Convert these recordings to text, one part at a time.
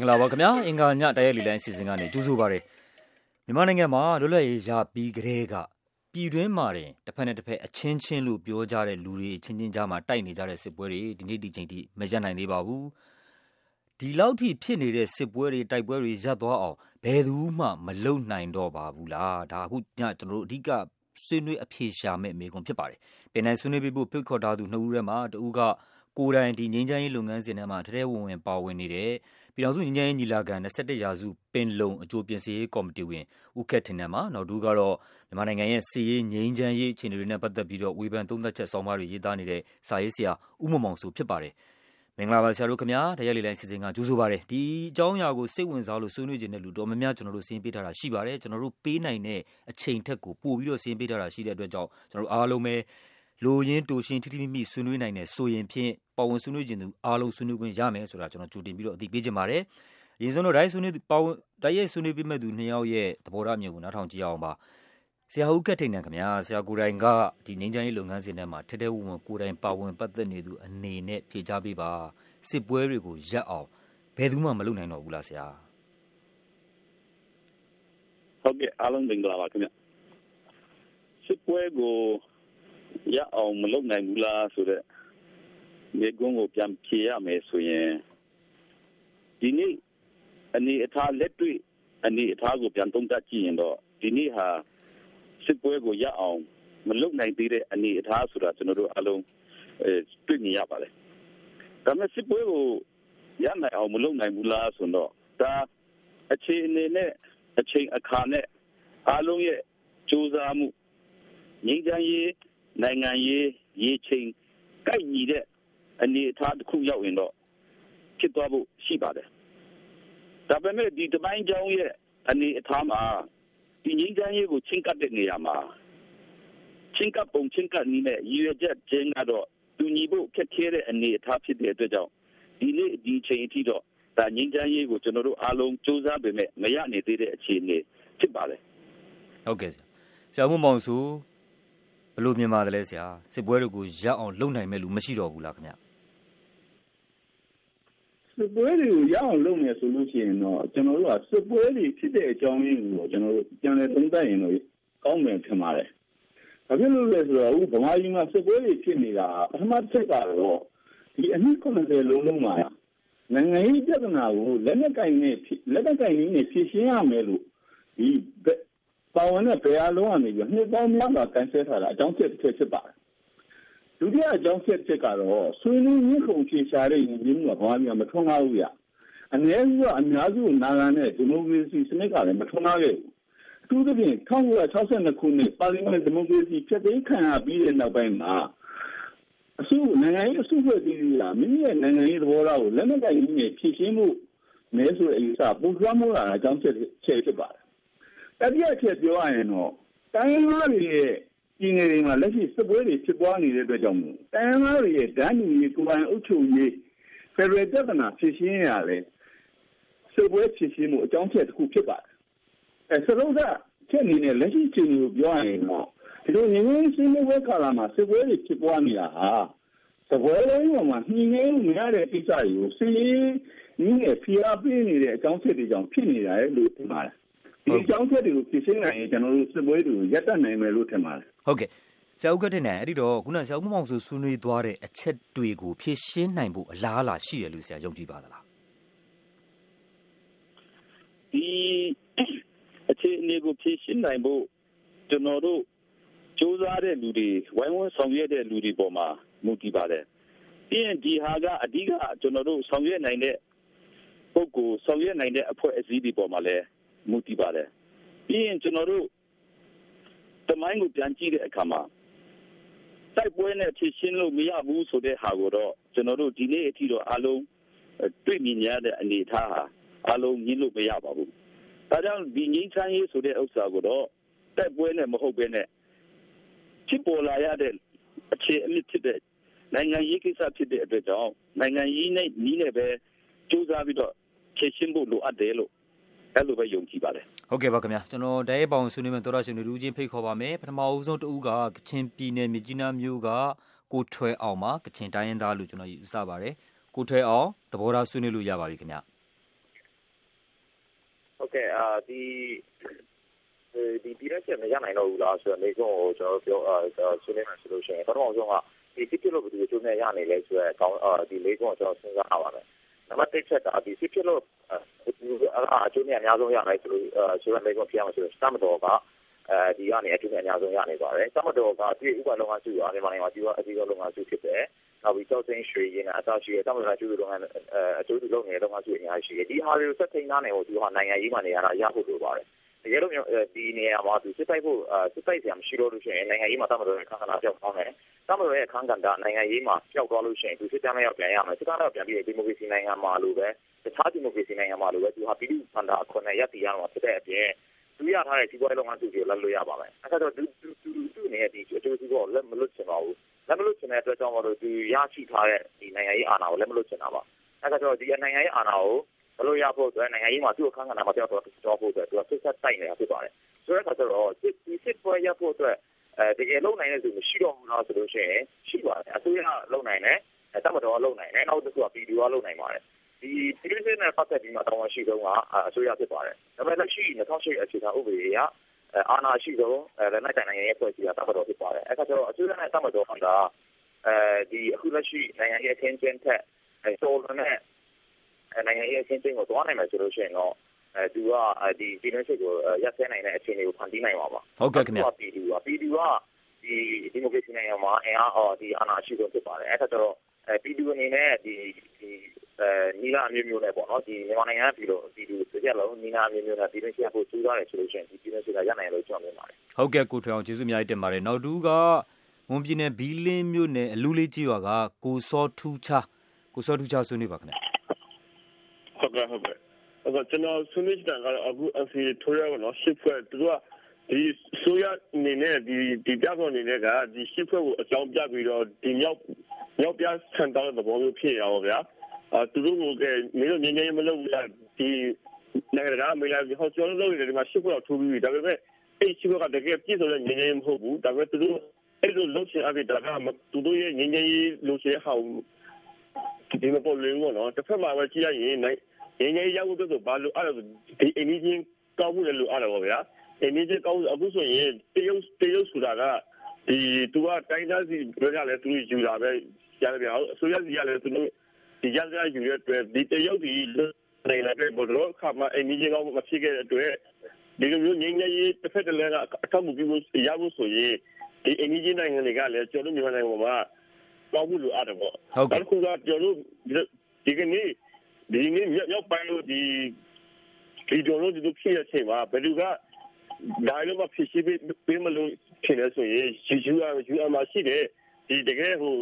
င်္ဂလာပါခင်ဗျာအင်္ဂါညတိုက်ရိုက်လီလိုင်းအစီအစဉ်ကနေကြိုဆိုပါရစေမြန်မာနိုင်ငံမှာလွတ်လပ်ရေးရပြီးကတည်းကပြည်တွင်းမှာတင်တစ်ဖက်နဲ့တစ်ဖက်အချင်းချင်းလို့ပြောကြတဲ့လူတွေချင်းချင်းကြားမှာတိုက်နေကြတဲ့စစ်ပွဲတွေဒီနေ့ဒီချိန်ထိမရပ်နိုင်သေးပါဘူးဒီလောက်ထိဖြစ်နေတဲ့စစ်ပွဲတွေတိုက်ပွဲတွေရပ်သွားအောင်ဘယ်သူမှမလုံနိုင်တော့ပါဘူးလားဒါအခုညကျွန်တော်တို့အဓိကဆွေးနွေးအဖြေရှာမဲ့မေခွန်းဖြစ်ပါတယ်ပင်နိုင်ဆွေးနွေးပြီးဖို့ဖိတ်ခေါ်ထားသူနှစ်ဦးထဲမှာတဦးကကိုယ်တိုင်ဒီငင်းချမ်းရေးလုပ်ငန်းစဉ်ထဲမှာထဲထဲဝင်ဝင်ပါဝင်နေတဲ့ ပြည်တော်စုငင်းချမ်းရေးညီလာခံ21ရာစုပင်လုံ အကျိုးပြင်ဆင်ရေးကော်မတီဝင် ဦးခက်ထင်တယ်မှာနောက်တူကတော့ မြန်မာနိုင်ငံရဲ့စီရေးငင်းချမ်းရေး အခြေအနေတွေနဲ့ ပတ်သက်ပြီးတော့ ဝေဖန်သုံးသပ်ချက် ဆောင်းပါးတွေ ရေးသားနေတဲ့ စာရေးဆရာ ဦးမမောင်စုဖြစ်ပါတယ် မင်္ဂလာပါ ဆရာတို့ခင်ဗျာတရားလေးလိုင်းစီစဉ်က ကြိုးဆိုပါရစေဒီအကြောင်းအရာကို စိတ်ဝင်စားလို့ ဆွေးနွေးခြင်းတဲ့လူတော်များများ ကျွန်တော်တို့စင်းပေးထားတာ ရှိပါတယ် ကျွန်တော်တို့ ပေးနိုင်တဲ့ အချိန်ထက်ကို ပို့ပြီးတော့စင်းပေးထားတာ ရှိတဲ့အတွက်ကြောင့် ကျွန်တော်တို့အားလုံးပဲ လိုရင်းတူရှင်ထိထိမိမိဆွေးနွေးနိုင်တယ်ဆိုရင်ဖြင့်ပဝင်ဆွေးနွေးခြင်းသူအားလုံးဆွေးနွေးခွင့်ရမယ်ဆိုတာကျွန်တော်ကြိုတင်ပြီးတော့အသိပေးခြင်းပါတယ်အရင်ဆုံးတော့ဒိုင်းဆွေးနွေးပဝင်ဒိုင်းရဲ့ဆွေးနွေးပြမဲ့သူနှစ်ယောက်ရဲ့သဘောထားမျိုးကိုနားထောင်ကြည့်အောင်ပါဆရာဦးကထိန်နံခင်ဗျာဆရာကိုတိုင်ကဒီငင်းချမ်းရေးလုပ်ငန်းစဉ်ထဲမှာထဲထဲဝင်ဝင်ကိုတိုင်ပါဝင်ပတ်သက်နေသူအနေနဲ့ဖြေချပေးပါစစ်ပွဲတွေကိုရပ်အောင်ဘယ်သူမှမလုပ်နိုင်တော့ဘူးလားဆရာဟုတ်ကဲ့အားလုံးမင်္ဂလာပါခင်ဗျစစ်ပွဲကို ရအောင်မလုပ်နိုင်ဘူးလားဆိုတော့မြေကုန်းကိုပြန်ဖြေရမယ်ဆိုရင်ဒီနေ့အနေအထားလက်တွေ့အနေအထားကိုပြန်သုံးသပ်ကြည့်ရင်တော့ဒီနေ့ဟာစစ်ပွဲကိုရအောင်မလုပ်နိုင်သေးတဲ့အနေအထားဆိုတာကျွန်တော်တို့အလုံးအဲတွေ့မြင်ရပါတယ်။ဒါပေမဲ့စစ်ပွဲကိုရနိုင်အောင်မလုပ်နိုင်ဘူးလားဆိုတော့ဒါအခြေအနေနဲ့အချိန်အခါနဲ့အားလုံးရဲ့စူးစမ်းမှုငြိမ်းချမ်းရေး နိုင်ငံရေးရေးချိန်ကိုက်ညီတဲ့အနေအထားတစ်ခုရောက်ရင်တော့ဖြစ်သွားဖို့ရှိပါတယ်။ဒါပေမဲ့ဒီတပိုင်းကြောင်းရဲ့အနေအထားမှာဒီငြိမ်းချမ်းရေးကိုချင်းကပ်တဲ့နေရာမှာချင်းကပ်ပုံချင်းကပ်နည်းနဲ့ရည်ရွယ်ချက်ချင်းကတော့တူညီဖို့ခက်ခဲတဲ့အနေအထားဖြစ်တဲ့အတွက်ကြောင့်ဒီနေ့ဒီချိန်အထိတော့ဒါငြိမ်းချမ်းရေးကိုကျွန်တော်တို့အားလုံးစူးစမ်းပေမဲ့မရနေသေးတဲ့အခြေအနေဖြစ်ပါတယ်ဟုတ်ကဲ့ဆရာဆရာမမောင်စုဘ ယ်လိုမြင်ပါသလဲဆရာစစ်ပွဲတွေကိုရပ်အောင်လုပ်နိုင်မဲ့လူမရှိတော့ဘူးလားခင်ဗျစစ်ပွဲတွေကိုရအောင်လုပ်မယ်ဆိုလို့ရှိရင်တော့ကျွန်တော်တို့ကစစ်ပွဲတွေဖြစ်တဲ့အကြောင်းရင်းကိုကျွန်တော်တို့ပြန်လည်သုံးသပ်ရင်တော့ကောင်းမယ်ထင်ပါတယ်။ဘာဖြစ်လို့လဲဆိုတော့အခုဗမာပြည်မှာစစ်ပွဲတွေဖြစ်နေတာပထမတစ်ချက်ကတော့ဒီအနှစ်90လုံးလုံးမှာနိုင်ငံရေးပြဿနာကိုလက်နက်ကင်နဲ့လက်နက်ကင်နဲ့ဖြေရှင်းရမယ်လို့ဒီ ပါဝင်တဲ့ဘယ်အလုံးကနေပြီးနှစ်ပေါင်းများစွာကန်ဆယ်ထားတာအကြောင်းချက်တစ်ချက်ဖြစ်ပါတယ်ဒုတိယအကြောင်းဆက်ချက်ကတော့ဆွေးနွေးရင်းခုန်ဖြေရှားတဲ့ညီမျိုးကဘာမှမထွန်းကားဘူးရအနည်းစုကအများစုနာဂန်နဲ့ဒီမိုကရေစီစနစ်ကလည်းမထွန်းကားခဲ့ဘူးအထူးသဖြင့်1962ခုနှစ်ပါလီမန်ဒီမိုကရေစီဖြစ်သိမ်းခံရပြီးတဲ့နောက်ပိုင်းမှာအစုနိုင်ငံရေးအစုဖွဲ့စည်းလာမိမိရဲ့နိုင်ငံရေးသဘောထားကိုလက်နက်ကိုင်ကြီးနဲ့ဖြည့်ရှင်းမှုမဲဆိုတဲ့အယူဆပုံစံမျိုးလာအကြောင်းချက်ချက်ဖြစ်ပါတယ်။ တတိယချက်ပြောရရင်တော့တိုင်းရင်းသားတွေရဲ့ပြည်နယ်တွေမှာလက်ရှိစစ်ပွဲတွေဖြစ်ပွားနေတဲ့အတွက်ကြောင့်မို့တိုင်းရင်းသားတွေရဲ့ဒဏ်ညူရေးကိုယ်ပိုင်အုပ်ချုပ်ရေးဖက်ဒရယ်ပြည်ထနာဖြစ်ရှင်းရလဲစစ်ပွဲဖြစ်ရှင်းမှုအကြောင်းချက်တစ်ခုဖြစ်ပါတယ်အဲစလုံးကချက်အနေနဲ့လက်ရှိချိန်ကိုပြောရရင်တော့ဒီလိုငင်းငင်းရှင်းပွဲခါလာမှာစစ်ပွဲတွေဖြစ်ပွားနေတာဟာသဘောလုံးမှာနှင်းငင်းမရတဲ့ကိစ္စတွေကိုစီးနည်းနဲ့ဖိအားပေးနေတဲ့အကြောင်းချက်တွေကြောင့်ဖြစ်နေတာလို့ထင်ပါတယ် ဒီအကြောင်းချက်တွေကိုဖြစ်ရှင်းနိုင်ရင်ကျွန်တော်တို့စစ်ပွဲတွေကိုရပ်တန့်နိုင်မယ်လို့ထင်ပါတယ်ဟုတ်ကဲ့ဆရာဦးကတင်နိုင်အဲ့ဒီတော့ခုနဆရာဦးမောင်ဆိုဆွေးနွေးသွားတဲ့အချက်တွေကိုဖြည့်ရှင်းနိုင်ဖို့အလားအလာရှိတယ်လို့ဆရာယုံကြည်ပါသလားဒီအခြေအနေကိုဖြည့်ရှင်းနိုင်ဖို့ကျွန်တော်တို့စူးစမ်းတဲ့လူတွေဝိုင်းဝန်းဆောင်ရွက်တဲ့လူတွေပေါ်မှာမူတည်ပါတယ်ပြီးရင်ဒီဟာကအဓိကကျွန်တော်တို့ဆောင်ရွက်နိုင်တဲ့ပုဂ္ဂိုလ်ဆောင်ရွက်နိုင်တဲ့အဖွဲ့အစည်းတွေပေါ်မှာလည်း မူတည်ပါတယ်ပြီးရင်ကျွန်တော်တို့တမိုင်းကိုပြန်ကြည့်တဲ့အခါမှာတိုက်ပွဲနဲ့ဖြည့်ရှင်းလို့မရဘူးဆိုတဲ့ဟာကိုတော့ကျွန်တော်တို့ဒီနေ့အထိတော့အလုံးတွေ့မြင်ရတဲ့အနေအထားဟာအလုံးညှင်းလို့မရပါဘူးဒါကြောင့်ဒီငိမ့်ချမ်းရေးဆိုတဲ့ဥစ္စာကိုတော့တိုက်ပွဲနဲ့မဟုတ်ဘဲနဲ့ဖြစ်ပေါ်လာရတဲ့အခြေအမြစ်ဖြစ်တဲ့နိုင်ငံရေးကိစ္စဖြစ်တဲ့အတွက်ကြောင့်နိုင်ငံရေးနဲ့နီးနဲ့ပဲစူးစမ်းပြီးတော့ဖြည့်ရှင်းဖို့လိုအပ်တယ်လို့ အဲ့လိုပဲယုံကြည်ပါတယ်ဟုတ်ကဲ့ပါခင်ဗျာကျွန်တော်တရဲပေါင်ဆွေးနွေးမယ်တော်ရရှင်လူချင်းဖိတ်ခေါ်ပါမယ်ပထမအဦးဆုံးတဦးကကချင်ပြည်နယ်မြကြီးနားမြို့ကကိုထွဲအောင်ပါကချင်တိုင်းရင်းသားလို့ကျွန်တော်ယူဆပါတယ်ကိုထွဲအောင်သဘောထားဆွေးနွေးလို့ရပါပြီခင်ဗျာဟုတ်ကဲ့အာဒီဒီပြည်ရက်ချက်မရနိုင်တော့ဘူးလားဆိုတော့မိကုန်းကိုကျွန်တော်ပြောအာဆွေးနွေးမှဆိုလို့ရှိရင်ပထမဆုံးကဒီစစ်ဖြစ်လို့ဘယ်သူချိုးနေရနိုင်လဲဆိုတော့ကောင်းအာဒီမိကုန်းကိုကျွန်တော်စဉ်းစားရပါမယ် နံပါတ်1ချက်ကဒီစစ်ဖြစ်လို့အာအကျိုးနဲ့အများဆုံးရနိုင်ဆိုလို့ဆိုတော့မိကုန်းဖြစ်အောင်ဆိုတော့စမ်းတော်ကအဲဒီကနေအကျိုးနဲ့အများဆုံးရနေပါတယ်စမ်းတော်ကအပြည့်ဥပဒေလုံးဝစုရမြန်မာနိုင်ငံမှာဒီကအကြီးဆုံးလုံးဝစုဖြစ်တယ်နောက်ပြီးတော့စင်းရွှေရင်အသားရှိတဲ့တမန်တော်ကျူးလုံးကအကျိုးလုံးငယ်လုံးဝစုအများကြီးရှိတယ်ဒီဟာတွေကိုဆက်ထိန်ထားနေဖို့ဒီဟာနိုင်ငံရေးမှာနေရာရဖို့လိုပါတယ် တကယ်လို့ဒီနေရာမှာသူစစ်တိုက်ဖို့စစ်တိုက်ဆရာမရှိတော့လို့ရှိရင်နိုင်ငံရေးမှာတမတော်ရဲ့ခန္ဓာပြောက်ကောင်းတယ်တမတော်ရဲ့ခန္ဓာနိုင်ငံရေးမှာပြောက်သွားလို့ရှိရင်သူစစ်တပ်နဲ့ရောက်ပြန်ရမယ်စစ်တပ်နဲ့ပြန်ပြီးဒီမိုကရေစီနိုင်ငံမှာလို့ပဲတခြားဒီမိုကရေစီနိုင်ငံမှာလို့ပဲသူဟာပြည်သူ့ခန္ဓာအခွင့်နဲ့ရပ်တည်ရမှာဖြစ်တဲ့အပြင်သူရထားတဲ့စီးပွားရေးလုပ်ငန်းစုတွေလက်လို့ရပါမယ်အဲဒါတော့သူသူသူနေဒီအကျိုးစီးပွားလက်မလွတ်ချင်ပါဘူးလက်မလွတ်ချင်တဲ့အတွက်ကြောင့်မလို့သူရရှိထားတဲ့ဒီနိုင်ငံရေးအာဏာကိုလက်မလွတ်ချင်တာပါအဲဒါတော့ဒီနိုင်ငံရေးအာဏာကို ဘလို့ရဖို့အတွက်နိုင်ငံရေးမှာသူ့အခန်းကဏ္ဍမှာပြောက်တော့တော့ဖို့အတွက်သူကဆက်ဆက်တိုက်နေတာဖြစ်ပါတယ်ဆိုတဲ့အခါကျတော့ဒီစစ်ပွဲရဖို့အတွက်အဲတကယ်လုံနိုင်တဲ့သူမရှိတော့ဘူးလားဆိုလို့ရှိရင်ရှိပါတယ်အစိုးရလုံနိုင်တယ်တမတော်လုံနိုင်တယ်နောက်တစ်ခုကပြည်သူကလုံနိုင်ပါတယ်ဒီပြည်သူ့နဲ့ပတ်သက်ပြီးမှတောင်းဝန်ရှိဆုံးကအစိုးရဖြစ်ပါတယ်ဒါပေမဲ့လက်ရှိ2008အခြေခံဥပဒေအရအာဏာရှိဆုံးလက်နက်ကိုင်နိုင်ငံရဲ့ဖွဲ့စည်းတာတမတော်ဖြစ်ပါတယ်အဲဒါကျတော့အစိုးရနဲ့တမတော်ကအဲဒီအခုလက်ရှိနိုင်ငံရဲ့အခင်းကျင်းထက်အဲတော်တဲ့ နိုင်ငံရေးအချင်းချင်းကိုသွားနိုင်မယ်ဆိုလို့ရှိရင်တော့အဲသူကဒီဒီနစ်ကိုရက်စဲနိုင်တဲ့အခြေအနေကိုဖန်တီးနိုင်ပါပါဟုတ်ကဲ့ခင်ဗျာပြည်သူကပြည်သူကဒီဒီမိုကရေစီနိုင်ငံမှာအင်အားအော်ဒီအာဏာရှိဆုံးဖြစ်ပါတယ်အဲ့ဒါတော့အဲပြည်သူအနေနဲ့ဒီဒီအဲနီလာမျိုးမျိုးနဲ့ပေါ့နော်ဒီမြန်မာနိုင်ငံပြည်လို့ပြည်သူစကြလုံးနီလာမျိုးမျိုးနဲ့ပြည်တွင်းရှိဖို့စူးစမ်းတယ်ဆိုလို့ရှိရင်ဒီပြည်တွင်းရှိတာရနိုင်လို့ကျွန်တော်မြင်ပါတယ်ဟုတ်ကဲ့ကိုထွေအောင်ကျေးဇူးအများကြီးတင်ပါတယ်နောက်တူကမွန်ပြည်နယ်ဘီလင်းမြို့နယ်အလူလေးကြီးရွာကကိုစောထူးချာကိုစောထူးချာဆွေးနွေးပါခင်ဗျာ ဟုတ်ကဲ့ဟုတ်ကဲ့အဲ့တော့ကျွန်တော်ဆွေးနွေးချင်တာကတော့အခုအစီထိုးရတော့ရှစ်ဖွဲ့သူကဒီဆိုရအနေနဲ့ဒီဒီပြဿနာအနေနဲ့ကဒီရှစ်ဖွဲ့ကိုအကြောင်းပြပြီးတော့ဒီမြောက်မြောက်ပြဆန်တောင်းတဲ့ဘောမျိုးဖြစ်ရအောင်ဗျာအာသူတို့ကမင်းတို့ငင်းငင်းမလုပ်ဘူးလားဒီနိုင်ငံကမေးလာပြီးဟောကျော်လို့ရတယ်ဒီမှာရှစ်ဖွဲ့ထိုးပြီးဒါပေမဲ့အဲ့ရှစ်ဖွဲ့ကတကယ်ပြည့်စုံတဲ့ငင်းငင်းမဟုတ်ဘူးဒါပေမဲ့သူတို့အဲ့လိုလုပ်ချင်အပ်တာကသူတို့ရဲ့ငင်းငင်းလို့ရှိဟောင်းဒီမပေါ်လို့နော်တစ်ဖက်မှာပဲကြည့်ရရင် ငင်းငယ်ရောက်တော့ဘာလို့အဲ့ဒါဒီအင်းကြီးကောက်မှုလည်းလို့အဲ့ဒါပါဗျာအင်းကြီးကောက်အခုဆိုရင်တရုတ်တရုတ်ဆိုတာကဒီသူကတိုင်းသားစီပြောကြလဲသူယူလာပဲရတယ်ဗျာအစိုးရစီကလည်းသူတို့ဒီရကြယူရတဲ့ဒီတရုတ်ဒီနေလာတဲ့ဘောတော့ခါမအင်းကြီးကောက်မဖြစ်ခဲ့တဲ့အတွက်ဒီလိုမျိုးငင်းငယ်ရေးတစ်ဖက်တည်းကအထောက်မှုပြုလို့ရဖို့ဆိုရင်ဒီအင်းကြီးနိုင်ငံတွေကလည်းကျော်လို့မြန်မာနိုင်ငံမှာကောက်မှုလို့အဲ့ဒါပေါ့ဟုတ်ကဲ့အခုကကျော်လို့ဒီကနေ့ ဒီနေ့ရောက်ပိုင်းလို့ဒီဒီတော်လို့ဒီလိုဖြစ်ရချိန်မှာဘယ်သူကဒါလည်းမဖြစ်ရှိပေးမလို့ဖြစ်နေဆိုရင်ယူယူအယူအမရှိတယ်ဒီတကယ်ဟို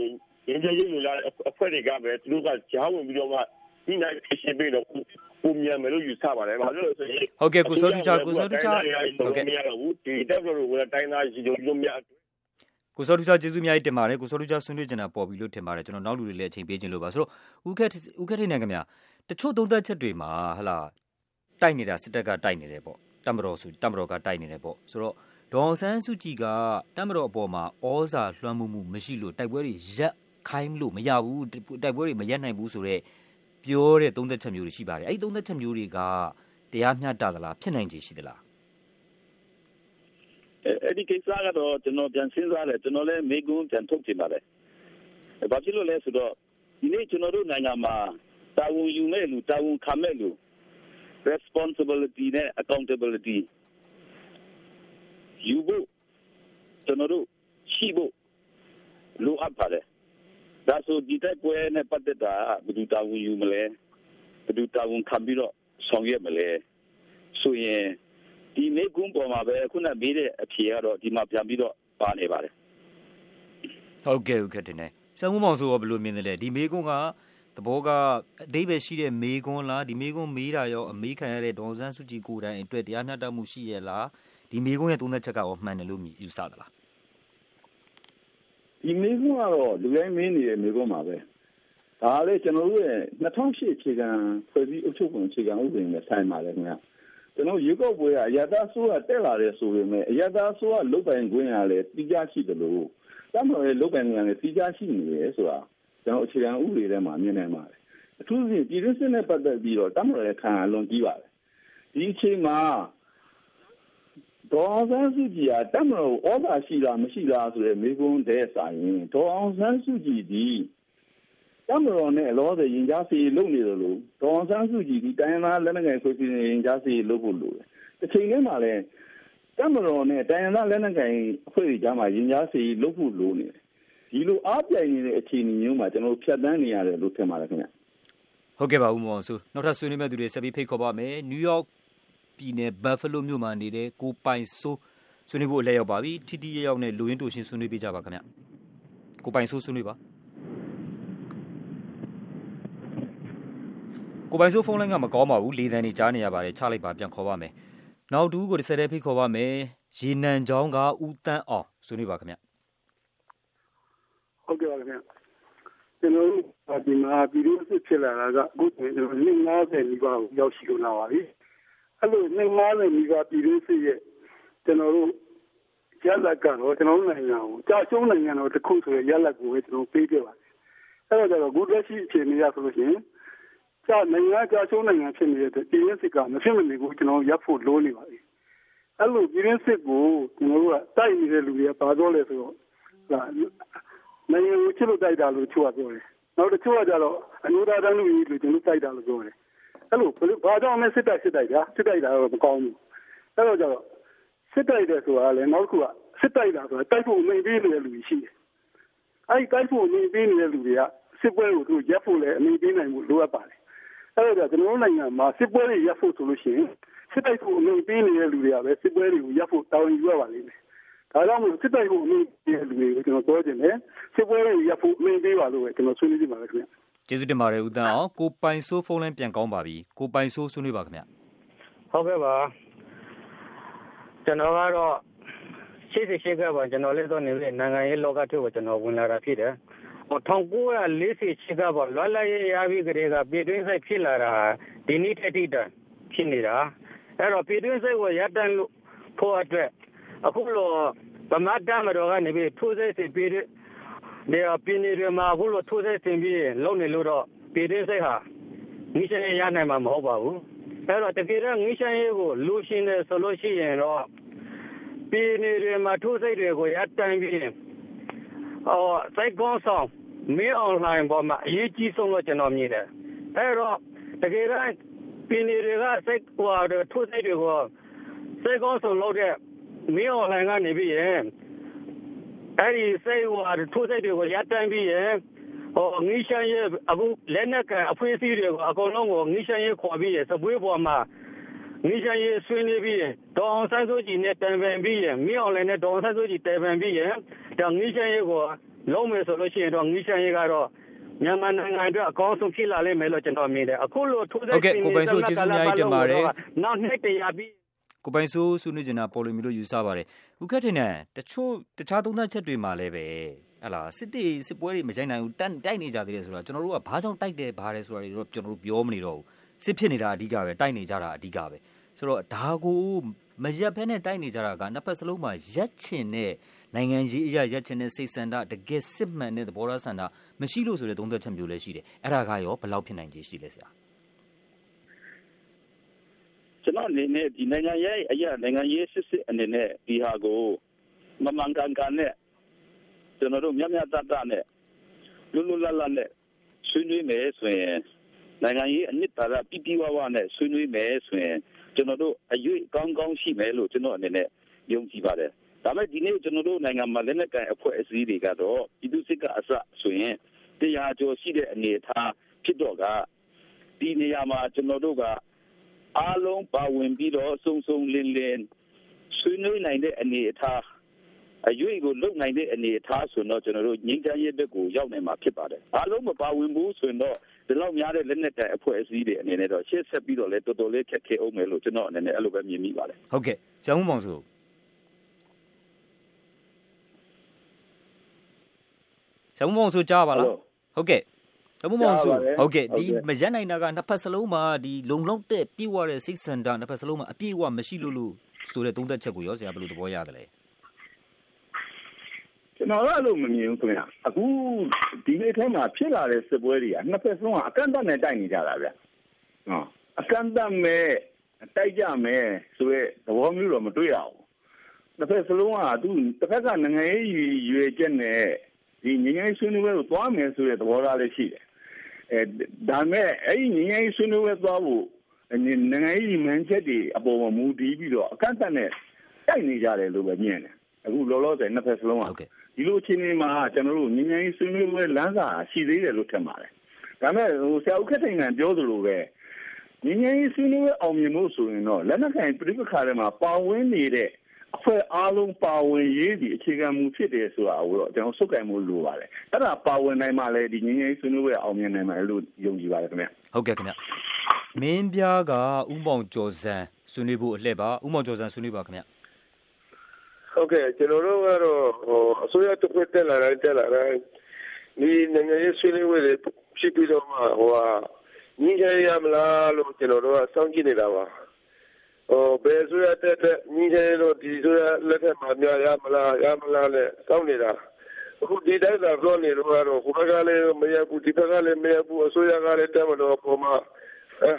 ရင်းချရေးလို့လာအဖွဲ့တွေကပဲသူတို့ကကြားဝင်ပြီးတော့မှဒီနိုင်ဖြစ်ရှိပေးတော့ပုံမြန်မယ်လို့ယူဆပါတယ်ဘာလို့လဲဆိုရင်ဟုတ်ကဲ့ကိုစောတူချာကိုစောတူချာဟုတ်ကဲ့ဒီတက်လို့ဝယ်တိုင်းသားယူယူများကိုစောထူးချကျေးဇူးအများကြီးတင်ပါတယ်ကိုစောထူးချဆွေးနွေးကြတာပေါ်ပြီလို့ထင်ပါတယ်ကျွန်တော်နောက်လူတွေလည်းအချိန်ပေးခြင်းလို့ပါဆိုတော့ဦးခက်ဦးခက်ထိန်နိုင်ငံများ တချို့သုံးသက်ချက်တွေမှာဟလာတိုက်နေတာစစ်တပ်ကတိုက်နေတယ်ပေါ့တမတော်စုတမတော်ကတိုက်နေတယ်ပေါ့ဆိုတော့ဒေါ်ဆန်းစုကြည်ကတမတော်အပေါ်မှာဩဇာလွှမ်းမိုးမှုမရှိလို့တိုက်ပွဲတွေရက်ခိုင်းလို့မရဘူးတိုက်ပွဲတွေမရက်နိုင်ဘူးဆိုတော့ပြောတဲ့သုံးသက်ချက်မျိုးတွေရှိပါတယ်အဲ့ဒီသုံးသက်ချက်မျိုးတွေကတရားမျှတသလားဖြစ်နိုင်ခြေရှိသလားအဲ့ဒီကိစ္စကတော့ကျွန်တော်ပြန်စဉ်းစားတယ်ကျွန်တော်လည်းမိကုန်းပြန်ထုတ်ချင်ပါတယ်။ဘာဖြစ်လို့လဲဆိုတော့ဒီနေ့ကျွန်တော်တို့နိုင်ငံမှာ တာဝန်ယူမဲ့လူတာဝန်ခံမဲ့လူ responsibility နဲ့ accountability ယူဖို့ကျွန်တော်တို့ရှိဖို့လိုအပ်ပါတယ်။ဒါဆိုဒီတိုက်ပွဲနဲ့ပတ်သက်တာဘယ်သူတာဝန်ယူမလဲဘယ်သူတာဝန်ခံပြီးတော့ဆောင်ရွက်မလဲဆိုရင်ဒီမေကွန်းပေါ်မှာပဲခုနမေးတဲ့အဖြေကတော့ဒီမှာပြန်ပြီးတော့ပါနေပါတယ်ဟုတ်ကဲ့ဟုတ်ကဲ့တင်နေဆံမှုမောင်ဆိုတော့ဘယ်လိုမြင်လဲဒီမေကွန်းက သဘောကအတိတ်ပဲရှိတဲ့မေကွန်းလားဒီမေကွန်းမေးတာရောအမေးခံရတဲ့ဒေါ်စန်းစုကြည်ကိုယ်တိုင်အတွက်တရားမျှတမှုရှိရဲ့လားဒီမေကွန်းရဲ့သုံးသက်ချက်ကရောမှန်တယ်လို့ယူဆသလားဒီမေကွန်းကတော့လူတိုင်းမင်းနေတဲ့မေကွန်းပါပဲဒါလည်းကျွန်တော်တို့ရဲ့2008အခြေခံဖွဲ့စည်းအုပ်ချုပ်ပုံအခြေခံဥပဒေနဲ့ဆိုင်ပါတယ်ခင်ဗျာကျွန်တော်ရွေးကောက်ပွဲကအရသာဆိုးကတက်လာတယ်ဆိုပေမဲ့အရသာဆိုးကလုတ်ပိုင်ခွင့်ရလဲတိကျရှိတယ်လို့တမတော်ရဲ့လုတ်ပိုင်ခွင့်ရလဲတိကျရှိနေတယ်ဆိုတာ ကျွန်တော်အခြေခံဥပဒေထဲမှာမြင်နိုင်ပါတယ်အထူးသဖြင့်ပြည်တွင်းစစ်နဲ့ပတ်သက်ပြီးတော့တမတော်ရဲ့ခံအလွန်ကြီးပါတယ်ဒီဒီအချိန်မှာဒေါ်အောင်ဆန်းစုကြည်ကတမလို့ဩဘာရှိလားမရှိလားဆိုတဲ့မိကုန်းတဲ့ဆိုင်ရင်ဒေါ်အောင်ဆန်းစုကြည်ဒီတမတော်နဲ့လောဆယ်ရင်ကြားစီလုပ်နေတယ်လို့ဒေါ်အောင်ဆန်းစုကြည်ဒီတိုင်းသားလက်နက်ကိုင်ဆိုပြီးရင်ကြားစီလုပ်ဖို့လိုတယ်တစ်ချိန်တည်းမှာလည်းတမတော်နဲ့တိုင်းသားလက်နက်ကိုင်အဖွဲ့တွေကြားမှာရင်ကြားစီလုပ်ဖို့လိုနေတယ် ဒီလိုအားပြိုင်နေတဲ့အခြေအနေမျိုးမှာကျွန်တော်ဖြတ်တန်းနေရတယ်လို့ထင်ပါတယ်ခင်ဗျဟုတ်ကဲ့ပါဦးမောင်ဆိုနောက်ထပ်ဆွေးနွေးမဲ့သူတွေဆက်ပြီးဖိတ်ခေါ်ပါမယ်နယူးယောက်ပြည်နယ်ဘတ်ဖလိုမြို့မှာနေတဲ့ကိုပိုင်ဆိုးဆွေးနွေးဖို့အလဲရောက်ပါပြီထိတိရရောက်နဲ့လူရင်းတူရှင်ဆွေးနွေးပေးကြပါခင်ဗျကိုပိုင်ဆိုးဆွေးနွေးပါကိုပိုင်ဆိုးဖုန်းလိုင်းကမကောင်းပါဘူးလေသံနေကြားနေရပါတယ်ချလိုက်ပါပြန်ခေါ်ပါမယ်နောက်တူကိုတစ်ဆက်တည်းဖိတ်ခေါ်ပါမယ်ရေနံချောင်းကဦးတန်းအောင်ဆွေးနွေးပါခင်ဗျ ဟုတ်ကဲ့ပါခင်ဗျကျွန်တော်တို့ဒီမှာပြည်သူ့စစ်ဖြစ်လာတာကအခုကျွန်တော်90နီးပါးရောက်ရှိလာပါပြီအဲ့လိုနေမားနေမိကပြည်သူစစ်ရဲ့ကျွန်တော်တို့ရလက်ကတော့ကျွန်တော်တို့နိုင်ငံကိုကြာကျုံးနိုင်ငံတော်တစ်ခုဆိုရရလက်ကိုပဲကျွန်တော်ပေးခဲ့ပါတယ်အဲ့တော့ကျွန်တော်ဂုလက်ရှိအခြေအနေရဆိုလို့ရှိရင်ကြာနိုင်ငံကြာကျုံးနိုင်ငံဖြစ်နေတဲ့ပြည်သူစစ်ကမဖြစ်မနေကိုကျွန်တော်ရပ်ဖို့လိုနေပါပြီအဲ့လိုပြည်သူစစ်ကိုကျွန်တော်တို့ကတိုက်နေတဲ့လူတွေကပါတော့လဲဆိုတော့ နိုင်ငံကိုချစ်လို့တိုက်တာလို့ချို့ကပြောတယ်နောက်တစ်ချို့ကကြတော့အမျိုးသားတန်းလူကြီးလို့ကျွန်တော်တိုက်တာလို့ပြောတယ်အဲ့လိုဘာကြောင့်လဲစစ်တိုက်စစ်တိုက်တာစစ်တိုက်တာတော့မကောင်းဘူးအဲ့တော့ကျတော့စစ်တိုက်တယ်ဆိုတာလည်းနောက်တစ်ခုကစစ်တိုက်တာဆိုတာတိုက်ဖို့အမိန်ပေးနေတဲ့လူတွေရှိတယ်အဲ့ဒီတိုက်ဖို့အမိန်ပေးနေတဲ့လူတွေကစစ်ပွဲကိုသူရပ်ဖို့လည်းအမိန်ပေးနိုင်ဖို့လိုအပ်ပါတယ်အဲ့တော့ကျွန်တော်တို့နိုင်ငံမှာစစ်ပွဲတွေရပ်ဖို့ဆိုလို့ရှိရင်စစ်တိုက်ဖို့အမိန်ပေးနေတဲ့လူတွေကပဲစစ်ပွဲတွေကိုရပ်ဖို့တာဝန်ယူရပါလိမ့်မယ် ဒါကြောင့်မို့စစ်တိုက်ဖို့အမိန်ပေးတဲ့လူတွေကိုကျွန်တော်ပြောချင်တယ်စစ်ပွဲတွေရပ်ဖို့အမိန်ပေးပါလို့ပဲကျွန်တော်ဆွေးနွေးကြပါမယ်ခင်ဗျကျေးဇူးတင်ပါတယ်ဦးတန်းအောင်ကိုပိုင်ဆိုးဖုန်းလိုင်းပြန်ကောင်းပါပြီကိုပိုင်ဆိုးဆွေးနွေးပါခင်ဗျဟုတ်ကဲ့ပါကျွန်တော်ကတော့ရှိစေရှိခဲ့ပါကျွန်တော်လည်းတော့နေလေနိုင်ငံရေးလောကထဲကိုကျွန်တော်ဝင်လာတာဖြစ်တယ်1940ချက်ကပါလွတ်လပ်ရေးရပြီးကြတဲ့ကပြည်တွင်းဆိုင်ဖြစ်လာတာဒီနေ့တတိတဖြစ်နေတာအဲ့တော့ပြည်တွင်းဆိုင်ကိုရပ်တန့်လို့ဖို့အတွက် အခုလိုဗမာတမတော်ကနေပြီးထိုးစစ်စစ်ပြီးနေရာပြင်းနေရမှာအခုလိုထိုးစစ်ဆင်ပြီးလုံနေလို့တော့ပြည်တွင်းစိတ်ဟာငိရှင်းရနိုင်မှာမဟုတ်ပါဘူးအဲ့တော့တကယ်တော့ငိရှင်းရေးကိုလူရှင်းတယ်ဆိုလို့ရှိရင်တော့ပြည်နေရမှာထိုးစိတ်တွေကိုရပ်တန့်ပြီးဟောစိတ်ကောင်းဆောင်မင်းအွန်လိုင်းပေါ်မှာအရေးကြီးဆုံးလို့ကျွန်တော်မြင်တယ်အဲ့တော့တကယ်တော့ပြည်နေတွေကစိတ်ဟိုထိုးစိတ်တွေကိုစိတ်ကောင်းဆောင်လုပ်တဲ့ မင်းအွန်လိုင်းကနေပြီးရင်အဲ့ဒီစိတ်ဟိုထိုးစိတ်တွေကိုရပ်တန့်ပြီးရင်ဟိုငိရှမ်းရဲ့အခုလက်နက်ကအဖွဲ့အစည်းတွေကိုအကုန်လုံးကိုငိရှမ်းရဲ့ခေါ်ပြီးရစပွေးပေါ်မှာငိရှမ်းရဲ့ဆွေးနွေးပြီးဒေါအောင်ဆန်းစုကြည်နဲ့တန်ပန်ပြီးရမင်းအောင်လည်းနဲ့ဒေါအောင်ဆန်းစုကြည်တန်ပန်ပြီးရဒါငိရှမ်းရဲ့ကိုလုံးမယ်ဆိုလို့ရှိရင်တော့ငိရှမ်းရဲ့ကတော့မြန်မာနိုင်ငံအတွက်အကောင်းဆုံးဖြစ်လာလိမ့်မယ်လို့ကျွန်တော်မြင်တယ်အခုလိုထိုးစိတ်တွေကိုပိုင်ဆိုကျေးဇူးများကြီးတင်ပါတယ်နောက်နှစ်တရာပြီး ကိုပိုင်ဆိုးဆွေးနွေးနေတာပေါ်လိုမီလို့ယူဆပါတယ်။ဦးခက်ထင်တဲ့တချို့တခြားသုံးသပ်ချက်တွေမှာလည်းပဲဟလာစစ်တေစစ်ပွဲတွေမကြိုက်နိုင်ဘူးတိုက်တိုက်နေကြသေးတယ်ဆိုတာကျွန်တော်တို့ကဘာကြောင့်တိုက်တယ်ဘာလဲဆိုတာတွေတော့ကျွန်တော်တို့ပြောမနေတော့ဘူးစစ်ဖြစ်နေတာအဓိကပဲတိုက်နေကြတာအဓိကပဲဆိုတော့ဒါကိုမရက်ဖဲနဲ့တိုက်နေကြတာကနှစ်ဖက်စလုံးမှာရက်ချင်တဲ့နိုင်ငံရေးအရာရက်ချင်တဲ့စိတ်ဆန္ဒတကယ်စစ်မှန်တဲ့သဘောထားဆန္ဒမရှိလို့ဆိုတဲ့သုံးသက်ချက်မျိုးလည်းရှိတယ်အဲ့ဒါကရောဘယ်လောက်ဖြစ်နိုင်ခြေရှိလဲဆရာ ကျွန်တော်အနေနဲ့ဒီနိုင်ငံရေးအရာနိုင်ငံရေးစစ်စစ်အနေနဲ့ဒီဟာကိုမမှန်ကန်ကန်နဲ့ကျွန်တော်တို့မြတ်မြတ်တတ်တနဲ့လူလူလတ်လတ်နဲ့ဆွေးနွေးမယ်ဆိုရင်နိုင်ငံရေးအနှစ်သာရပြပြဝဝနဲ့ဆွေးနွေးမယ်ဆိုရင်ကျွန်တော်တို့အရွေးကောင်းကောင်းရှိမယ်လို့ကျွန်တော်အနေနဲ့ယုံကြည်ပါတယ်ဒါပေမဲ့ဒီနေ့ကျွန်တော်တို့နိုင်ငံမှာလက်နက်ကိုင်အဖွဲ့အစည်းတွေကတော့ပြည်သူစစ်ကအစဆိုရင်တရားကျော်ရှိတဲ့အနေအထားဖြစ်တော့ကဒီနေရာမှာကျွန်တော်တို့က အားလုံးပါဝင်ပြီးတော့စုံစုံလင်လင်ဆွေးနွေးနိုင်တဲ့အနေအထားအရွေးကိုလုံနိုင်တဲ့အနေအထားဆိုတော့ကျွန်တော်တို့ငြိမ်းချမ်းရေးဘက်ကိုရောက်နိုင်မှာဖြစ်ပါတယ်အားလုံးမပါဝင်ဘူးဆိုရင်တော့ဒီလောက်များတဲ့လက်နက်တိုင်အဖွဲ့အစည်းတွေအနေနဲ့တော့ရှေ့ဆက်ပြီးတော့လဲတော်တော်လေးခက်ခဲအောင်မယ်လို့ကျွန်တော်အနေနဲ့အဲ့လိုပဲမြင်မိပါတယ်ဟုတ်ကဲ့ကျောင်းမောင်ဆိုကျောင်းမောင်ဆိုကြားပါလားဟုတ်ကဲ့ တမမောင်စုဟုတ်ကဲ့ဒီမရက်နိုင်တာကနှစ်ဖက်စလုံးမှာဒီလုံလောက်တဲ့ပြည့်ဝတဲ့စိတ်ဆန္ဒနှစ်ဖက်စလုံးမှာအပြည့်အဝမရှိလို့လို့ဆိုတဲ့သုံးသက်ချက်ကိုရောဆရာဘယ်လိုသဘောရတယ်လဲကျွန်တော်ကအဲ့လိုမမြင်ဘူးခင်ဗျအခုဒီနေ့ထဲမှာဖြစ်လာတဲ့စစ်ပွဲတွေကနှစ်ဖက်စလုံးကအကန့်အသတ်နဲ့တိုက်နေကြတာဗျဟောအကန့်အသတ်မဲ့တိုက်ကြမယ်ဆိုရဲသဘောမျိုးတော့မတွေ့ရဘူးတစ်ဖက်စလုံးကသူတစ်ဖက်ကနိုင်ငံရေးရွေချက်နဲ့ဒီငင်းငယ်ဆွေးနွေးပွဲကိုသွားမယ်ဆိုတဲ့သဘောထားလေးရှိတယ် အဲဒါမဲ့အဲ့ဒီငင်းငယ်ဆွေးနွေးပွဲသွားဖို့နိုင်ငံရေးမှန်ချက်တွေအပေါ်မှာမူတည်ပြီးတော့အကန့်အသတ်နဲ့တိုက်နေကြတယ်လို့ပဲမြင်တယ်အခုလောလောဆယ်နှစ်ဖက်စလုံးကဒီလိုအခြေအနေမှာကျွန်တော်တို့ငင်းငယ်ဆွေးနွေးပွဲလမ်းစာရှိသေးတယ်လို့ထင်ပါတယ်ဒါမဲ့ဟိုဆရာဦးခက်ထိုင်ကပြောသလိုပဲငင်းငယ်ဆွေးနွေးပွဲအောင်မြင်ဖို့ဆိုရင်တော့လက်နက်ကိုင်ပြိပခါတွေမှာပါဝင်နေတဲ့ အဖွဲ့အားလုံးပါဝင်ရေးဒီအခြေခံမူဖြစ်တယ်ဆိုတာကိုတော့ကျွန်တော်စုပ်ကိုင်မှုလိုပါတယ်အဲ့ဒါပါဝင်နိုင်မှလည်းဒီငင်းငယ်ဆွေးနွေးပွဲအောင်မြင်နိုင်မယ်လို့ယုံကြည်ပါတယ်ခင်ဗျဟုတ်ကဲ့ခင်ဗျမင်းပြားကဥမောင်ကျော်စံဆွေးနွေးဖို့အလှည့်ပါဥမောင်ကျော်စံဆွေးနွေးပါခင်ဗျဟုတ်ကဲ့ကျွန်တော်တို့ကတော့ဟိုအစိုးရတစ်ခွက်တက်လာတိုင်းတက်လာတိုင်းဒီနိုင်ငံရေးဆွေးနွေးပွဲတွေဖြစ်ပြီးတော့မှဟိုဟာညီကြရမလားလို့ကျွန်တော်တို့ကစောင့်ကြည့်နေတာပါ ဟိုဘယ်ဆိုရတဲ့ညီကြရတော့ဒီဆိုရလက်ထက်မှာများရမလားရမလားနဲ့စောင့်နေတာအခုဒီတိုင်းသာပြောနေတော့ကတော့ဟိုဘက်ကလည်းမရဘူးဒီဘက်ကလည်းမရဘူးအစိုးရကလည်းတက်မတော့ပုံမှ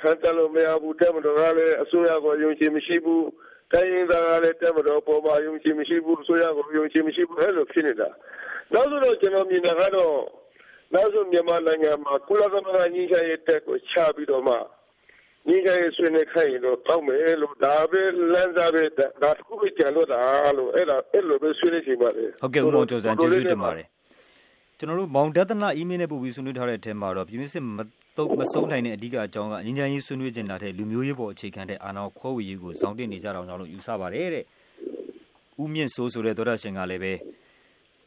ဟန်တယ်လို့မရဘူးတက်မတော့ကလည်းအစိုးရကိုယုံကြည်မရှိဘူးတိုင်းရင်းသားကလည်းတက်မတော်ပေါ်မှာယုံကြည်မရှိဘူးဆိုရကိုယုံကြည်မရှိဘူးအဲ့လိုဖြစ်နေတာနောက်ဆိုတော့ကျွန်တော်မြင်တာကတော့နောက်ဆိုမြန်မာနိုင်ငံမှာကုလသမဂ္ဂညီချရေးတက်ကိုချပြီးတော့မှ ညီချရေးဆွေးနွေးခိုင်းလို့တောင်းမယ်လို့ဒါပဲလမ်းစားပဲဒါတခုပဲကြံလို့တာလို့အဲ့ဒါအဲ့လိုပဲဆွေးနွေးချင်ပါတယ်ဟုတ်ကဲ့ဦးမောင်ကျော်စံကျေးဇူးတင်ပါတယ်ကျွန်တော်တို့မောင်ဒသနာအီးမေးလ်နဲ့ပို့ပြီးဆွေးနွေးထားတဲ့အထက်မှာတော့ပြည်တွင်းစစ်မတုတ်မဆုံးနိုင်တဲ့အဓိကအကြောင်းကငြိမ်းချမ်းရေးဆွေးနွေးကျင်လာတဲ့လူမျိုးရေးပေါ်အခြေခံတဲ့အာဏာခွဲဝေရေးကိုစောင့်တင်နေကြတာကြောင့်လို့ယူဆပါတယ်တဲ့။ဦးမြင့်စိုးဆိုတဲ့သောတာရှင်ကလည်းပဲ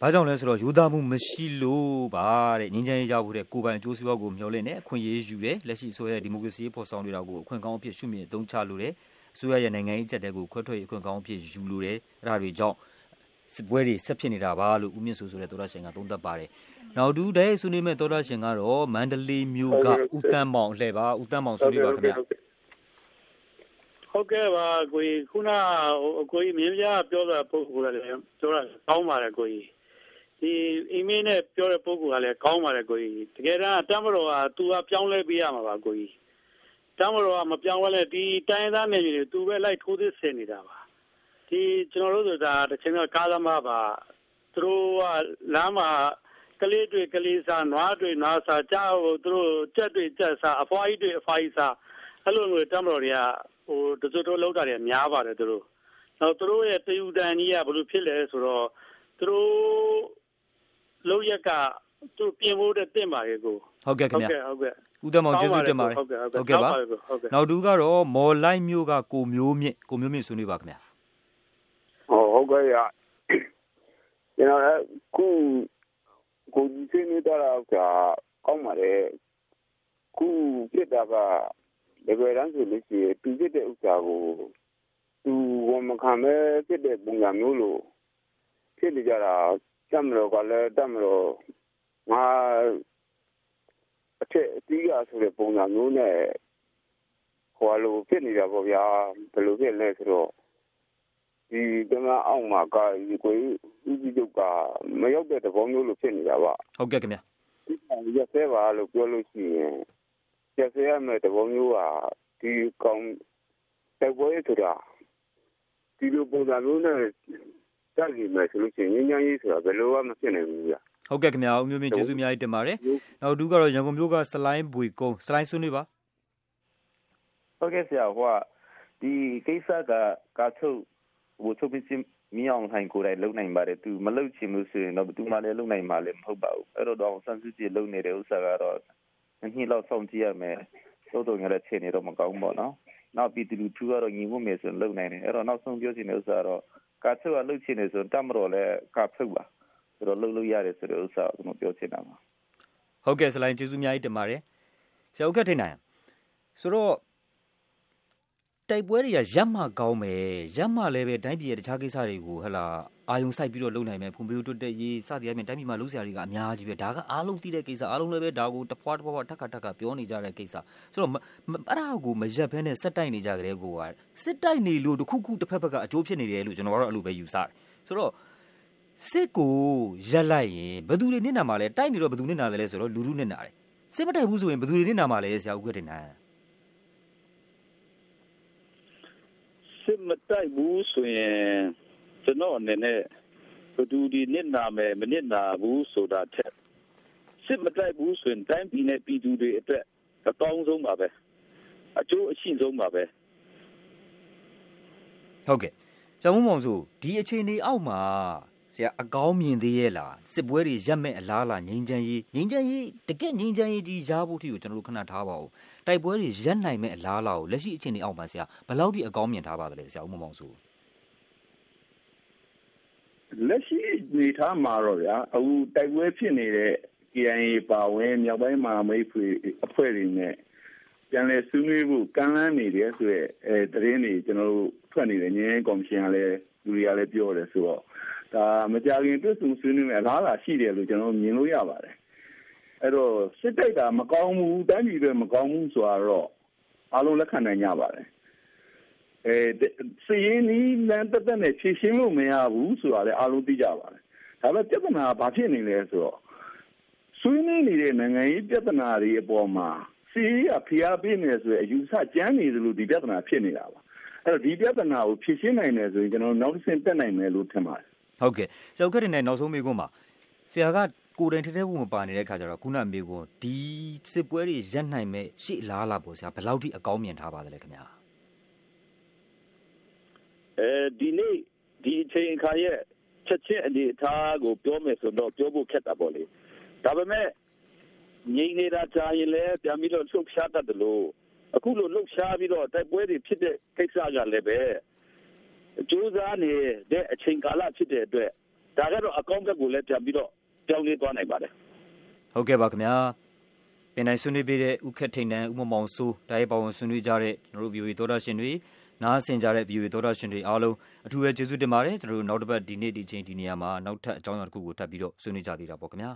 ဘာကြောင့်လဲဆိုတော့ယူသားမှုမရှိလို့ပါတဲ့ငြိမ်းချမ်းရေးရဖို့တဲ့ကိုပိုင်အကျိုးစီးပွားကိုမျှော်လင့်နေအခွင့်အရေးယူတယ်လက်ရှိအစိုးရဒီမိုကရေစီဖော်ဆောင်နေတာကိုအခွင့်ကောင်းအဖြစ်ရှုမြင်အသုံးချလိုတယ်အစိုးရရဲ့နိုင်ငံရေးချက်တဲ့ကိုခွဲထွက်ရေးအခွင့်ကောင်းအဖြစ်ယူလိုတယ်အဲ့ဒါတွေကြောင့်စစ်ပွဲတွေဆက်ဖြစ်နေတာပါလို့ဦးမြင့်စိုးဆိုတဲ့သောတာရှင်ကသုံးသပ်ပါတယ်နောက်တူတဲ့ဆွေးနွေးမဲ့သောတာရှင်ကတော့မန္တလေးမြို့ကဦးတန်းမောင်လှည့်ပါဦးတန်းမောင်ဆွေးနွေးပါခင်ဗျာဟုတ်ကဲ့ပါကိုကြီးခုနဟိုကိုကြီးမြင်းပြပြောတာပုဂ္ဂိုလ်ကလည်းပြောတာကောင်းပါတယ်ကိုကြီး ဒီအီးမေးလ်နဲ့ပြောတဲ့ပုဂ္ဂိုလ်ကလည်းကောင်းပါတယ်ကိုကြီးတကယ်တမ်းတမတော်ကသူကပြောင်းလဲပေးရမှာပါကိုကြီးတမတော်ကမပြောင်းလဲဒီတိုင်းသားနယ်မြေတွေသူပဲလိုက်ထိုးသစ်ဆင်နေတာပါဒီကျွန်တော်တို့ဆိုတာတစ်ချိန်ကကားသမားပါသူတို့ကလမ်းမှာကလေးတွေကလေးစားနွားတွေနွားစားကြောက်သူတို့ကြက်တွေကြက်စားအဖွားကြီးတွေအဖွားကြီးစားအဲ့လိုမျိုးတမတော်တွေကဟိုတစွတ်တို့လောက်တာတွေများပါတယ်သူတို့နောက်သူတို့ရဲ့တယူတန်ကြီးကဘယ်လိုဖြစ်လဲဆိုတော့သူတို့ လောက်ရက်ကသူပြင်ဖို့တဲ့တင့်ပါရဲ့ကိုဟုတ်ကဲ့ခင်ဗျာဟုတ်ကဲ့ဦးတမောင်ကျေးဇူးတင်ပါတယ်ဟုတ်ကဲ့ဟုတ်ကဲ့ပါနောက်တူကတော့မော်လိုက်မျိုးကကိုမျိုးမြင့်ကိုမျိုးမြင့်ဆွေးနွေးပါခင်ဗျာဟုတ်ကဲ့ရကျွန်တော်ခုကိုကြီးစင်းနေတာကကောင်းပါတယ်ခုပြစ်တာကဒီကွယ်တန်းဆိုလို့ရှိရင်သူပြစ်တဲ့ဥစ္စာကိုသူဝန်မခံမဲပြစ်တဲ့ပုံစံမျိုးလို့ဖြစ်နေကြတာ တမလို့ကလည်းတမလို့ငါအထက်အတီးရဆိုတဲ့ပုံစံမျိုးနဲ့ဟိုလိုဖြစ်နေတာပေါ့ဗျာဘယ်လိုဖြစ်လဲဆိုတော့ဒီကမအောက်မှာကဒီကိုဦးကြီးချုပ်ကမရောက်တဲ့သဘောမျိုးလိုဖြစ်နေတာပါဟုတ်ကဲ့ခင်ဗျာဒီရက်ဆဲပါလို့ပြောလို့ရှိရင်ရက်ဆဲရမယ်သဘောမျိုးကဒီကောင်တိုက်ပွဲဆိုတာဒီလိုပုံစံမျိုးနဲ့ တက်နေမယ်ဆိုလို့ရှိရင်ညဉ့်ညရေးဆိုတာဘယ်လိုမှမဖြစ်နိုင်ဘူးဗျာဟုတ်ကဲ့ခင်ဗျာဦးမျိုးမြင့်ကျေးဇူးအများကြီးတင်ပါတယ်နောက်တူကတော့ရန်ကုန်မြို့ကစလိုင်းဘွေကုန်းစလိုင်းဆွေးနွေးပါဟုတ်ကဲ့ဆရာဟိုကဒီကိစ္စကကာချုပ်ဟိုချုပ်ပစ္စည်းမြောင်ထိုင်ကိုယ်တိုင်လုံနိုင်ပါတယ်သူမလုံချင်လို့ဆိုရင်တော့ဘယ်သူမှလည်းလုံနိုင်မှာလည်းမဟုတ်ပါဘူးအဲ့တော့တော့ဆန်းစစ်ကြည့်လုံနေတဲ့ဥစ္စာကတော့ညှိလောက်ဆောင်ကြည့်ရမယ်သို့တော်ငယ်တဲ့ချိန်နေတော့မကောင်းဘူးပေါ့နော်နောက်ပြီးသူသူကတော့ညီမှုမယ်ဆိုရင်လုံနိုင်တယ်အဲ့တော့နောက်ဆုံးပြောချင်တဲ့ဥစ္စာကတော့ ကာချုပ်ကလုံချင်နေဆိုတတ်မတော်လဲကာချုပ်ပါဆိုတော့လုံလို့ရတယ်ဆိုတဲ့ဥစ္စာကိုကျွန်တော်ပြောချင်တာပါဟုတ်ကဲ့စလိုင်းကျေးဇူးအများကြီးတင်ပါတယ်ဆရာဦးခက်ထိန်နိုင်ဆိုတော့တိုက်ပွဲတွေကရပ်မှကောင်းမယ်ရပ်မှလည်းပဲတိုင်းပြည်ရဲ့တခြားကိစ္စတွေကိုဟလာ အာယုံစိုက်ပြီးတော့လုပ်နိုင်မယ်ဖွံ့ဖြိုးတိုးတက်ရေးစသည်အပြင်တိုင်းပြည်မှာလုပ်စရာတွေကအများကြီးပဲဒါကအားလုံးသိတဲ့ကိစ္စအားလုံးလည်းပဲဒါကိုတဖွာတဖွာထက်ခါထက်ခါပြောနေကြတဲ့ကိစ္စဆိုတော့အဲ့ဒါကိုမရက်ဘဲနဲ့စက်တိုက်နေကြကြတဲ့ကိုကစစ်တိုက်နေလို့တခုခုတစ်ဖက်ဖက်ကအကျိုးဖြစ်နေတယ်လို့ကျွန်တော်ကတော့အဲ့လိုပဲယူဆတယ်ဆိုတော့စစ်ကိုရက်လိုက်ရင်ဘယ်သူတွေနစ်နာမှာလဲတိုက်နေတော့ဘယ်သူနစ်နာတယ်လဲဆိုတော့လူလူနစ်နာတယ်စစ်မတိုက်ဘူးဆိုရင်ဘယ်သူတွေနစ်နာမှာလဲဆရာဦးခွတ်တင်နိုင်စစ်မတိုက်ဘူးဆိုရင် ကျွန်တော်အနေနဲ့ဘယ်သူဒီနစ်နာမယ်မနစ်နာဘူးဆိုတာထက်စစ်မတိုက်ဘူးဆိုရင်တိုင်းပြည်နဲ့ပြည်သူတွေအတွက်အကောင်းဆုံးပါပဲအကျိုးအရှိဆုံးပါပဲဟုတ်ကဲ့ဆရာမမောင်ဆိုဒီအခြေအနေအောက်မှာဆရာအကောင်းမြင်သေးရဲ့လားစစ်ပွဲတွေရပ်မဲ့အလားလားငြိမ်းချမ်းရေးငြိမ်းချမ်းရေးတကယ့်ငြိမ်းချမ်းရေးကြီးရဖို့အထိကိုကျွန်တော်တို့ခဏထားပါဦးတိုက်ပွဲတွေရပ်နိုင်မဲ့အလားလားကိုလက်ရှိအခြေအနေအောက်မှာဆရာဘယ်လောက်ထိအကောင်းမြင်ထားပါသလဲဆရာဦးမောင်မောင်ဆို လက်ရှိနေထားမှာတော့ဗျာအခုတိုက်ပွဲဖြစ်နေတဲ့ KIA ပါဝင်မြောက်ပိုင်းမှာမိတ်ဆွေအဖွဲ့တွေနဲ့ပြန်လည်ဆွေးနွေးဖို့ကမ်းလှမ်းနေတယ်ဆိုရဲအဲသတင်းတွေကျွန်တော်တို့ထွက်နေတယ်ငင်းကော်မရှင်ကလည်းလူတွေကလည်းပြောတယ်ဆိုတော့ဒါမကြခင်တွေ့ဆုံဆွေးနွေးမယ်အလားအလာရှိတယ်လို့ကျွန်တော်မြင်လို့ရပါတယ်အဲ့တော့စစ်တိုက်တာမကောင်းဘူးတိုင်းပြည်တွေမကောင်းဘူးဆိုတော့အားလုံးလက်ခံနိုင်ကြပါတယ် အဲစီရင်နီးလမ်းတက်တက်နဲ့ဖြည့်ရှင်းလို့မရဘူးဆိုတာလည်းအားလုံးသိကြပါတယ်ဒါပေမဲ့ပြဿနာဘာဖြစ်နေလဲဆိုတော့ဆွေးနွေးနေတဲ့နိုင်ငံရေးပြဿနာတွေအပေါ်မှာစီးရဖျားပေးနေဆိုရင်အယူဆကြမ်းနေသလိုဒီပြဿနာဖြစ်နေတာပါအဲ့တော့ဒီပြဿနာကိုဖြေရှင်းနိုင်တယ်ဆိုရင်ကျွန်တော်နောက်တစ်ဆင့်တက်နိုင်မယ်လို့ထင်ပါတယ်ဟုတ်ကဲ့ဆရာခက်တင်တဲ့နောက်ဆုံးမေးခွန်းပါဆရာကကိုယ်တိုင်ထဲထဲဝင်မပါနေတဲ့ခါကျတော့ခုနမေးခွန်းဒီစစ်ပွဲတွေရပ်နိုင်မဲ့ရှေ့လားလားပေါ့ဆရာဘယ်လောက်ထိအကောင်းမြင်ထားပါသလဲခင်ဗျာ အဲဒီနေ့ဒီအချိန်ခါရဲ့ချက်ချင်းအနေအထားကိုပြောမယ်ဆိုတော့ပြောဖို့ခက်တာပေါ့လေဒါပေမဲ့ငြိမ်နေတာကြာရင်လည်းပြန်ပြီးတော့လှုပ်ရှားတတ်တယ်လို့အခုလိုလှုပ်ရှားပြီးတော့တိုက်ပွဲတွေဖြစ်တဲ့ကိစ္စကလည်းပဲကြိုးစားနေတဲ့အချိန်ကာလဖြစ်တဲ့အတွက်ဒါကတော့အကောင့်ဘက်ကိုလည်းပြန်ပြီးတော့ကြောင်းလေးသွားနိုင်ပါတယ်ဟုတ်ကဲ့ပါခင်ဗျာပင်နိုင်ဆွေးနွေးပေးတဲ့ဥခက်ထိန်တန်ဥမမောင်စိုးတာရေးပါဝင်ဆွေးနွေးကြတဲ့ကျွန်တော်တို့ VOE သောတာရှင်တွေ နားဆင်ကြတဲ့ VOE သောတာရှင်တွေအားလုံးအထူးပဲကျေးဇူးတင်ပါတယ်ကျွန်တော်တို့နောက်တစ်ပတ်ဒီနေ့ဒီချိန်ဒီနေရာမှာနောက်ထပ်အကြောင်းအရာတစ်ခုကိုထပ်ပြီးတော့ဆွေးနွေးကြသေးတာပေါ့ခင်ဗျာ